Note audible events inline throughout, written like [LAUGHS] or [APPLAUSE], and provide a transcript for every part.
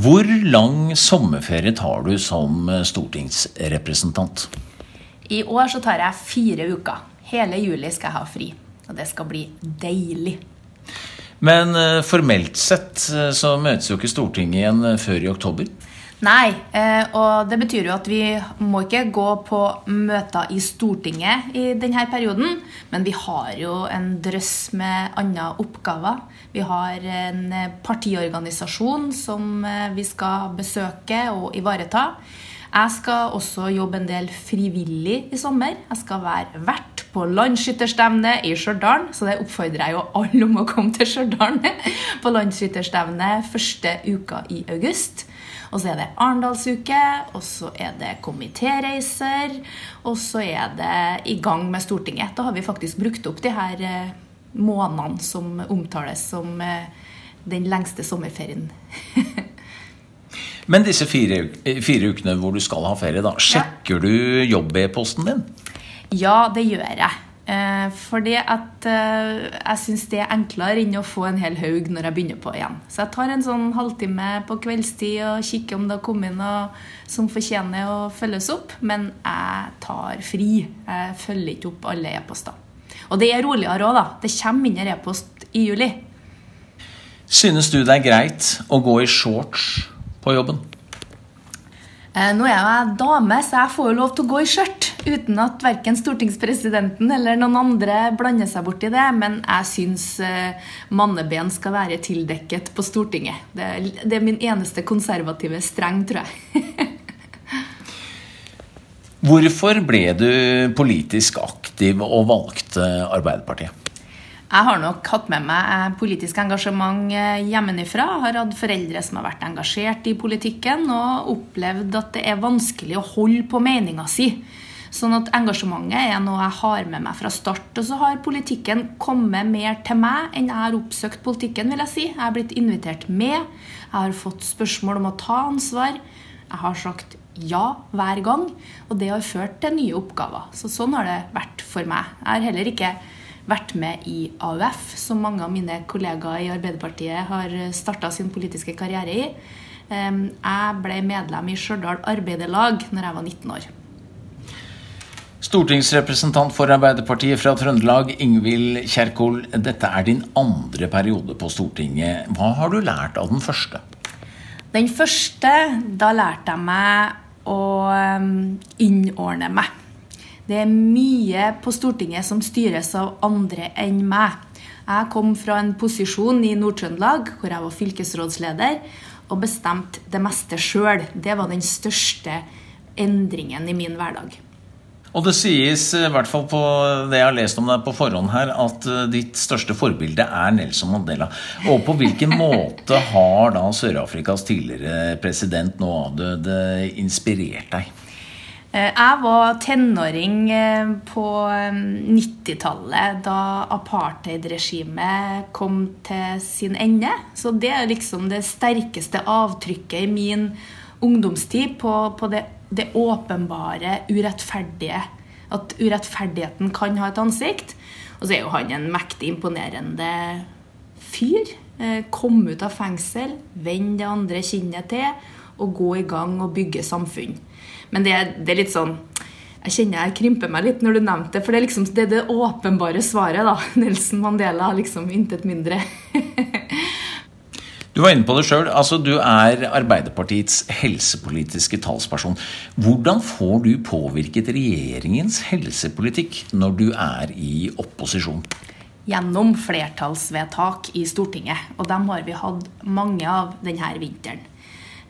Hvor lang sommerferie tar du som stortingsrepresentant? I år så tar jeg fire uker. Hele juli skal jeg ha fri. Og det skal bli deilig. Men eh, formelt sett eh, så møtes jo ikke Stortinget igjen eh, før i oktober? Nei, og det betyr jo at vi må ikke gå på møter i Stortinget i denne perioden. Men vi har jo en drøss med andre oppgaver. Vi har en partiorganisasjon som vi skal besøke og ivareta. Jeg skal også jobbe en del frivillig i sommer. Jeg skal være vert på landsskytterstevne i Stjørdal, så det oppfordrer jeg jo alle om å komme til Stjørdal [LAUGHS] på landsskytterstevne første uka i august. Og så er det Arendalsuke, og så er det komitéreiser, og så er det i gang med Stortinget. Da har vi faktisk brukt opp de her eh, månedene som omtales som eh, den lengste sommerferien. [LAUGHS] Men disse fire, fire, ukene hvor du skal ha ferie, da, sjekker ja. du jobb-e-posten din? Ja, det gjør jeg. Eh, fordi at eh, jeg syns det er enklere enn å få en hel haug når jeg begynner på igjen. Så jeg tar en sånn halvtime på kveldstid og kikker om det har kommet noe som fortjener å følges opp. Men jeg tar fri. Jeg følger ikke opp alle e-poster. Og det er roligere òg, da. Det kommer mindre e-post i juli. Synes du det er greit å gå i shorts på jobben? Eh, nå er jeg dame, så jeg får jo lov til å gå i skjørt uten at verken stortingspresidenten eller noen andre blander seg bort i det. Men jeg syns eh, manneben skal være tildekket på Stortinget. Det, det er min eneste konservative streng, tror jeg. [LAUGHS] Hvorfor ble du politisk aktiv og valgte Arbeiderpartiet? Jeg har nok hatt med meg eh, politisk engasjement eh, hjemmefra. Har hatt foreldre som har vært engasjert i politikken, og opplevd at det er vanskelig å holde på meninga si. Sånn at engasjementet er noe jeg har med meg fra start. Og så har politikken kommet mer til meg enn jeg har oppsøkt politikken, vil jeg si. Jeg har blitt invitert med. Jeg har fått spørsmål om å ta ansvar. Jeg har sagt ja hver gang, og det har ført til nye oppgaver. Så sånn har det vært for meg. Jeg har heller ikke vært med i AUF, som mange av mine kollegaer i Arbeiderpartiet har starta sin politiske karriere i. Jeg ble medlem i Stjørdal Arbeiderlag når jeg var 19 år. Stortingsrepresentant for Arbeiderpartiet fra Trøndelag, Ingvild Kjerkol. Dette er din andre periode på Stortinget. Hva har du lært av den første? Den første, da lærte jeg meg å innordne meg. Det er mye på Stortinget som styres av andre enn meg. Jeg kom fra en posisjon i Nord-Trøndelag hvor jeg var fylkesrådsleder, og bestemte det meste sjøl. Det var den største endringen i min hverdag. Og det sies, i hvert fall på det jeg har lest om deg på forhånd her, at eh, ditt største forbilde er Nelson Mandela. Og på hvilken [LAUGHS] måte har da Sør-Afrikas tidligere president nå avdød inspirert deg? Eh, jeg var tenåring eh, på 90-tallet, da da apartheidregimet kom til sin ende. Så det er liksom det sterkeste avtrykket i min ungdomstid på, på det, det, åpenbare urettferdige. At urettferdigheten kan ha et ansikt. Og så er jo han en mektig imponerende fyr. Komme ut av fengsel, vende det andre kinnet til og gå i gang og bygge samfunn. Men det, det, er litt sånn Jeg kjenner jeg krymper meg litt når du nevnte det, for det er liksom det, er det åpenbare svaret. da. [LAUGHS] Nelson Mandela liksom intet mindre. [LAUGHS] Du var inne på det sjøl. Altså, du er Arbeiderpartiets helsepolitiske talsperson. Hvordan får du påvirket regjeringens helsepolitikk når du er i opposisjon? Gjennom flertallsvedtak i Stortinget. Og dem har vi hatt mange av denne vinteren.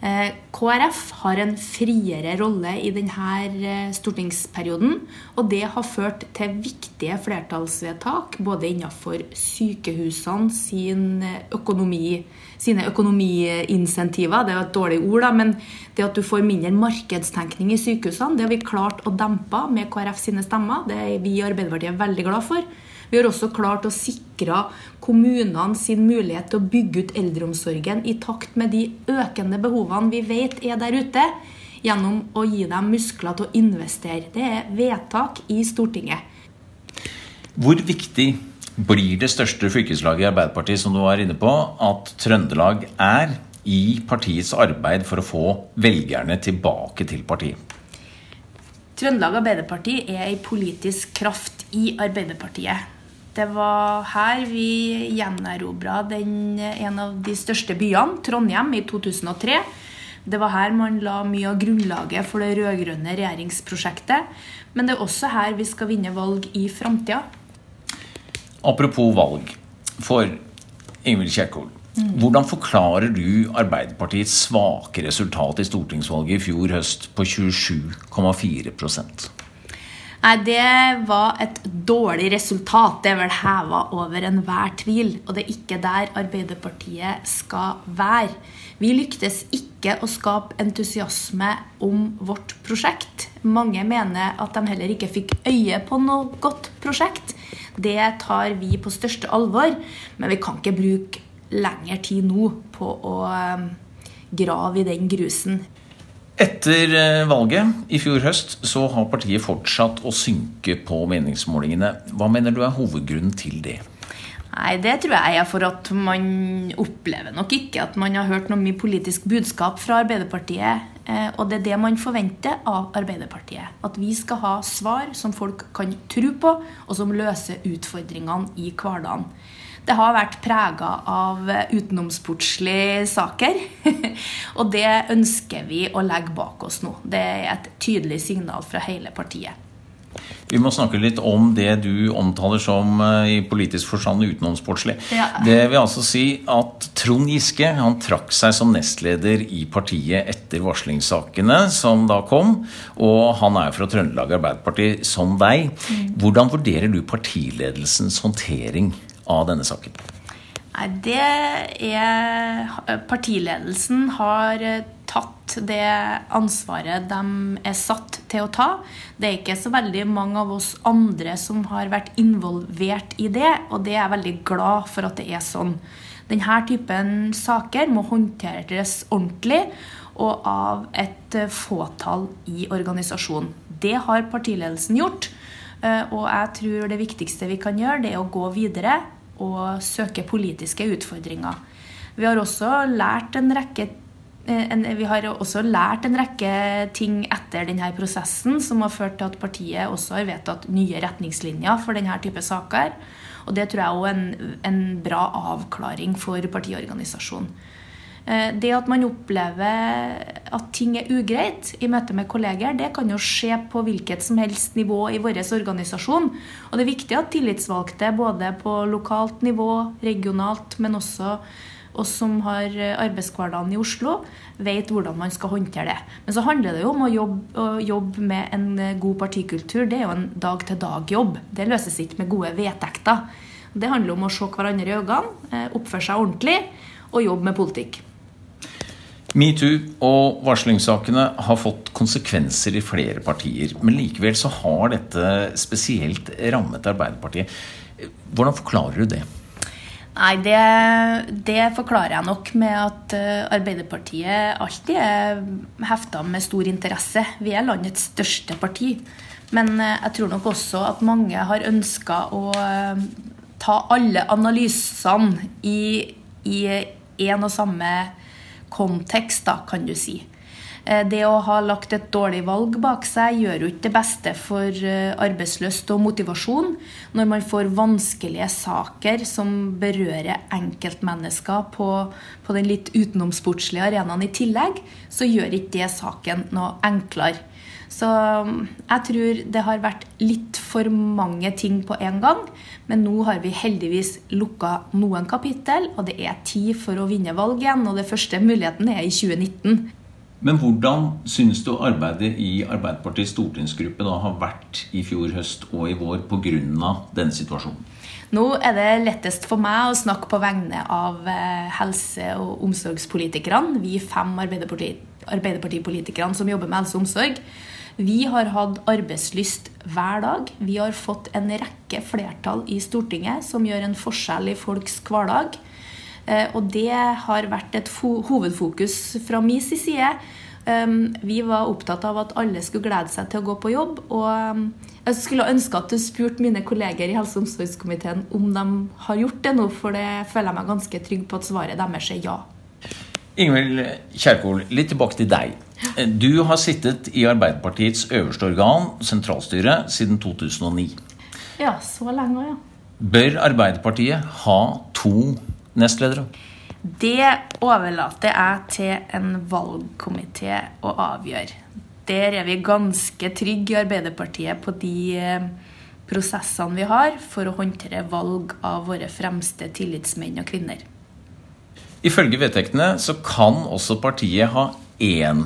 Eh, KrF har en friere rolle i denne eh, stortingsperioden, og det har ført til viktige flertallsvedtak både innenfor sykehusene sin økonomi, sine økonomiinsentiver. Det er et dårlig ord, da, men det at du får mindre markedstenkning i sykehusene, det har vi klart å dempe med KrF sine stemmer. Det er vi i Arbeiderpartiet veldig glad for. Vi har også klart å sikre kommunene sin mulighet til å bygge ut eldreomsorgen i takt med de økende behovene vi vet er der ute, gjennom å gi dem muskler til å investere. Det er vedtak i Stortinget. Hvor viktig blir det største fylkeslaget i Arbeiderpartiet, som du var inne på, at Trøndelag er i partiets arbeid for å få velgerne tilbake til partiet? Trøndelag Arbeiderparti er ei politisk kraft i Arbeiderpartiet. Det var her vi gjenerobra en av de største byene, Trondheim, i 2003. Det var her man la mye av grunnlaget for det rød-grønne regjeringsprosjektet. Men det er også her vi skal vinne valg i framtida. Apropos valg for Ingvild Kjerkol. Hvordan forklarer du Arbeiderpartiets svake resultat i stortingsvalget i fjor høst på 27,4 Nei, Det var et dårlig resultat. Det er vel heva over enhver tvil. Og det er ikke der Arbeiderpartiet skal være. Vi lyktes ikke å skape entusiasme om vårt prosjekt. Mange mener at de heller ikke fikk øye på noe godt prosjekt. Det tar vi på største alvor, men vi kan ikke bruke lengre tid nå på å um, grave i den grusen. Etter eh, valget i fjor høst så har partiet fortsatt å synke på meningsmålingene. Hva mener du er hovedgrunnen til det? Nei, Det tror jeg er for at man opplever nok ikke at man har hørt noe mye politisk budskap fra Arbeiderpartiet. Eh, og det er det man forventer av Arbeiderpartiet. At vi skal ha svar som folk kan tro på, og som løser utfordringene i hverdagen. Det har vært prega av utenomsportslige saker. [LAUGHS] og det ønsker vi å legge bak oss nå. Det er et tydelig signal fra hele partiet. Vi må snakke litt om det du omtaler som eh, i politisk forstand utenomsportslig. Ja. Det vil altså si at Trond Giske han trakk seg som nestleder i partiet etter varslingssakene som da kom. Og han er fra Trøndelag Arbeiderparti som deg. Mm. Hvordan vurderer du partiledelsens håndtering av denne saken? Nei, det er Partiledelsen har tatt det ansvaret de er satt til å ta. Det er ikke så veldig mange av oss andre som har vært involvert i det, og det er jeg veldig glad for at det er sånn. Denne typen saker må håndteres ordentlig og av et fåtall i organisasjonen. Det har partiledelsen gjort. Eh, og jeg tror det viktigste vi kan gjøre, det er å gå videre og søke politiske utfordringer. Vi har også lært en rekke eh, en, også lært en rekke ting etter denne prosessen som har ført til at partiet også har vedtatt nye retningslinjer for denne type saker. Og det tror jeg er en, en bra avklaring for partiorganisasjonen. Eh, det at man opplever at ting er ugreit i møte med kolleger, det kan jo skje på hvilket som helst nivå i vår organisasjon. Og det er viktig at tillitsvalgte både på lokalt nivå, regionalt, men også oss som har arbeidshverdagen i Oslo, vet hvordan man skal håndtere det. Men så handler det jo om å jobbe, å jobbe med en god partikultur. Det er jo en dag-til-dag-jobb. Det løses ikke med gode vedtekter. Det handler om å se hverandre i øynene, eh, oppføre seg ordentlig og jobbe med politikk. Metoo og varslingssakene har fått konsekvenser i flere partier. Men likevel så har dette spesielt rammet Arbeiderpartiet. Hvordan forklarer du det? Nei, det, det, forklarer jeg nok med at eh, Arbeiderpartiet alltid er hefta med stor interesse. Vi er landets største parti. Men eh, jeg tror nok også at mange har ønska å eh, ta alle analysene i, én og samme kontekst, da, kan du si. Eh, det å ha lagt et dårlig valg bak seg gjør jo ikke det beste for eh, arbeidslyst og motivasjon. Når man får vanskelige saker som berører enkeltmennesker på, på den litt utenomsportslige arenaen i tillegg, så gjør ikke det saken noe enklere. Så mm, jeg tror det har vært litt for mange ting på en gang. Men nå har vi heldigvis lukka noen kapittel, og det er tid for å vinne valg igjen. Og det første muligheten er i 2019. Men hvordan syns du arbeidet i Arbeiderpartiets stortingsgruppe da har vært i fjor høst og i vår pga. denne situasjonen? Nå er det lettest for meg å snakke på vegne av eh, helse- og omsorgspolitikerne. Vi fem Arbeiderpartipolitikerne som jobber med helse og omsorg. Vi har hatt arbeidslyst hver dag. Vi har fått en rekke flertall i Stortinget som gjør en forskjell i folks hverdag. Eh, og det har vært et hovedfokus fra min side. Um, vi var opptatt av at alle skulle glede seg til å gå på jobb. Og um, jeg skulle ønske at du spurte mine kolleger i helse- og omsorgskomiteen om de har gjort det nå, for det føler jeg meg ganske trygg på at svaret deres er ja. Ingvild Kjerkol, litt tilbake til deg. Du har sittet i Arbeiderpartiets øverste organ, sentralstyret, siden 2009. Ja, så lenge ja. Bør Arbeiderpartiet ha to nestledere? Det overlater jeg til en valgkomité å avgjøre. Der er vi ganske trygge i Arbeiderpartiet på de eh, prosessene vi har for å håndtere valg av våre fremste tillitsmenn og -kvinner. Ifølge vedtektene så kan også partiet ha én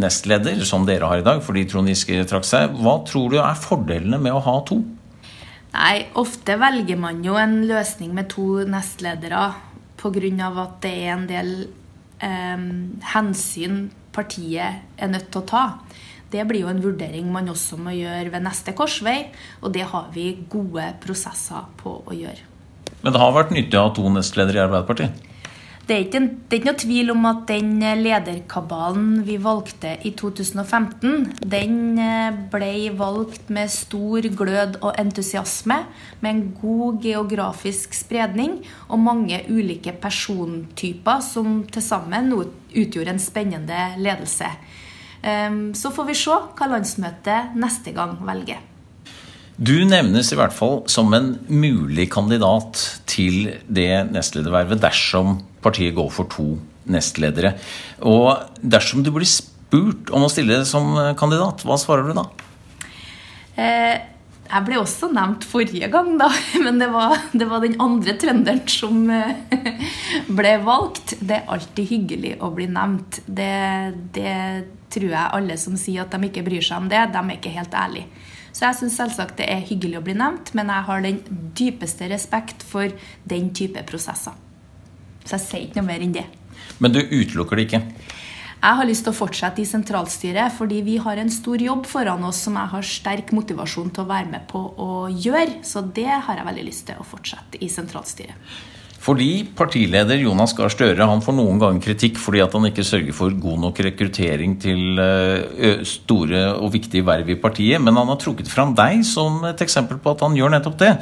nestleder, som dere har i dag, fordi Trond Giske trakk seg. Hva tror du er fordelene med å ha to? Nei, ofte velger man jo en løsning med to nestledere pga. at det er en del eh, hensyn partiet er nødt til å ta. Det blir jo en vurdering man også må gjøre ved neste korsvei, og det har vi gode prosesser på å gjøre. Men det har vært nyttig å ha to nestledere i Arbeiderpartiet? Det er, ikke, det er ikke noe tvil om at den lederkabalen vi valgte i 2015, den eh, ble valgt med stor glød og entusiasme, med en god geografisk spredning og mange ulike persontyper som til sammen utgjorde en spennende ledelse. Ehm, så får vi se hva landsmøtet neste gang velger. Du nevnes i hvert fall som en mulig kandidat til det nestledervervet dersom partiet går for to nestledere. Og dersom du blir spurt om å stille som kandidat, hva svarer du da? Eh, jeg ble også nevnt forrige gang, da. [LAUGHS] Men det var, det var den andre trønderen som eh, ble valgt. Det er alltid hyggelig å bli nevnt. Det, det tror jeg alle som sier at de ikke bryr seg om det, de er ikke helt ærlige. Så jeg syns selvsagt det er hyggelig å bli nevnt, men jeg har den dypeste respekt for den type prosesser. Så jeg sier ikke noe mer enn det. Men du utelukker det ikke? Jeg har lyst til å fortsette i sentralstyret, fordi vi har en stor jobb foran oss som jeg har sterk motivasjon til å være med på å gjøre. Så det har jeg veldig lyst til å fortsette i sentralstyret. Fordi partileder Jonas Gahr Støre får noen ganger kritikk fordi at han ikke sørger for god nok rekruttering til store og viktige verv i partiet. Men han har trukket fram deg som et eksempel på at han gjør nettopp det.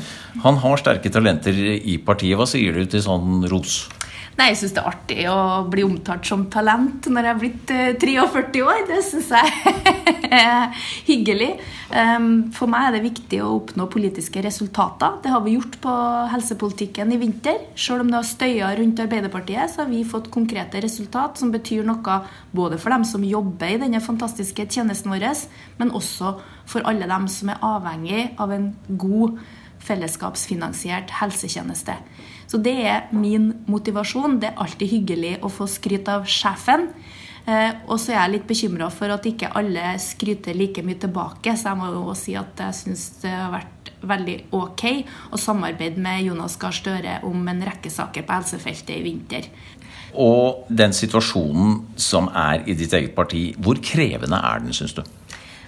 Han har sterke talenter i partiet. Hva sier du til sånn ros? Nei, Jeg syns det er artig å bli omtalt som talent når jeg er blitt 43 år. Det syns jeg er [LAUGHS] hyggelig. For meg er det viktig å oppnå politiske resultater. Det har vi gjort på helsepolitikken i vinter. Selv om det har støya rundt Arbeiderpartiet, så har vi fått konkrete resultat som betyr noe både for dem som jobber i denne fantastiske tjenesten vår, men også for alle dem som er avhengig av en god fellesskapsfinansiert helsetjeneste. Så det er min motivasjon. Det er alltid hyggelig å få skryt av sjefen. Eh, og så er jeg litt bekymra for at ikke alle skryter like mye tilbake, så jeg må jo si at jeg syns det har vært veldig ok å samarbeide med Jonas Gahr Støre om en rekke saker på helsefeltet i vinter. Og den situasjonen som er i ditt eget parti, hvor krevende er den, syns du?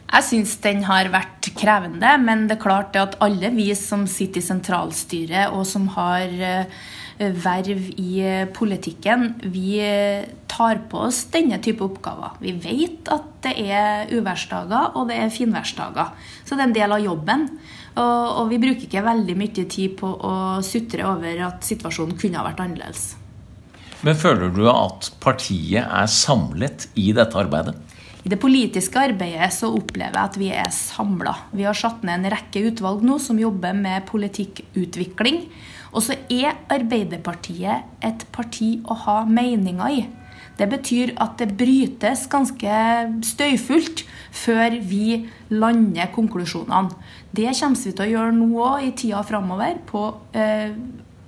Jeg syns den har vært krevende, men det er klart at alle vi som sitter i sentralstyret og som har eh, verv i eh, politikken, vi eh, tar på oss denne type oppgaver. Vi vet at det er uværsdager og det er finværsdager. Så det er en del av jobben. Og, og vi bruker ikke veldig mye tid på å sutre over at situasjonen kunne ha vært annerledes. Men føler du at partiet er samlet i dette arbeidet? I det politiske arbeidet så opplever jeg at vi er samla. Vi har satt ned en rekke utvalg nå som jobber med politikkutvikling. Og så er Arbeiderpartiet et parti å ha meninger i. Det betyr at det brytes ganske støyfullt før vi lander konklusjonene. Det kommer vi til å gjøre nå òg i tida framover på eh,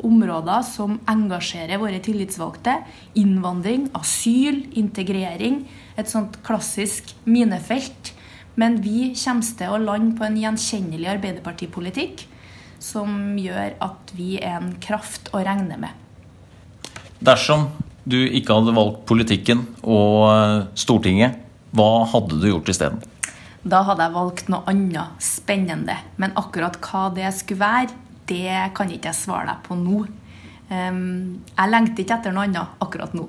områder som engasjerer våre tillitsvalgte. Innvandring, asyl, integrering. Et sånt klassisk minefelt. Men vi kommer til å lande på en gjenkjennelig arbeiderpartipolitikk som gjør at vi er en kraft å regne med. Dersom du ikke hadde valgt politikken og eh, Stortinget, hva hadde du gjort isteden? Da hadde jeg valgt noe annet spennende. Men akkurat hva det skulle være, det kan ikke jeg svare deg på nå. Jeg lengter ikke etter noe annet akkurat nå.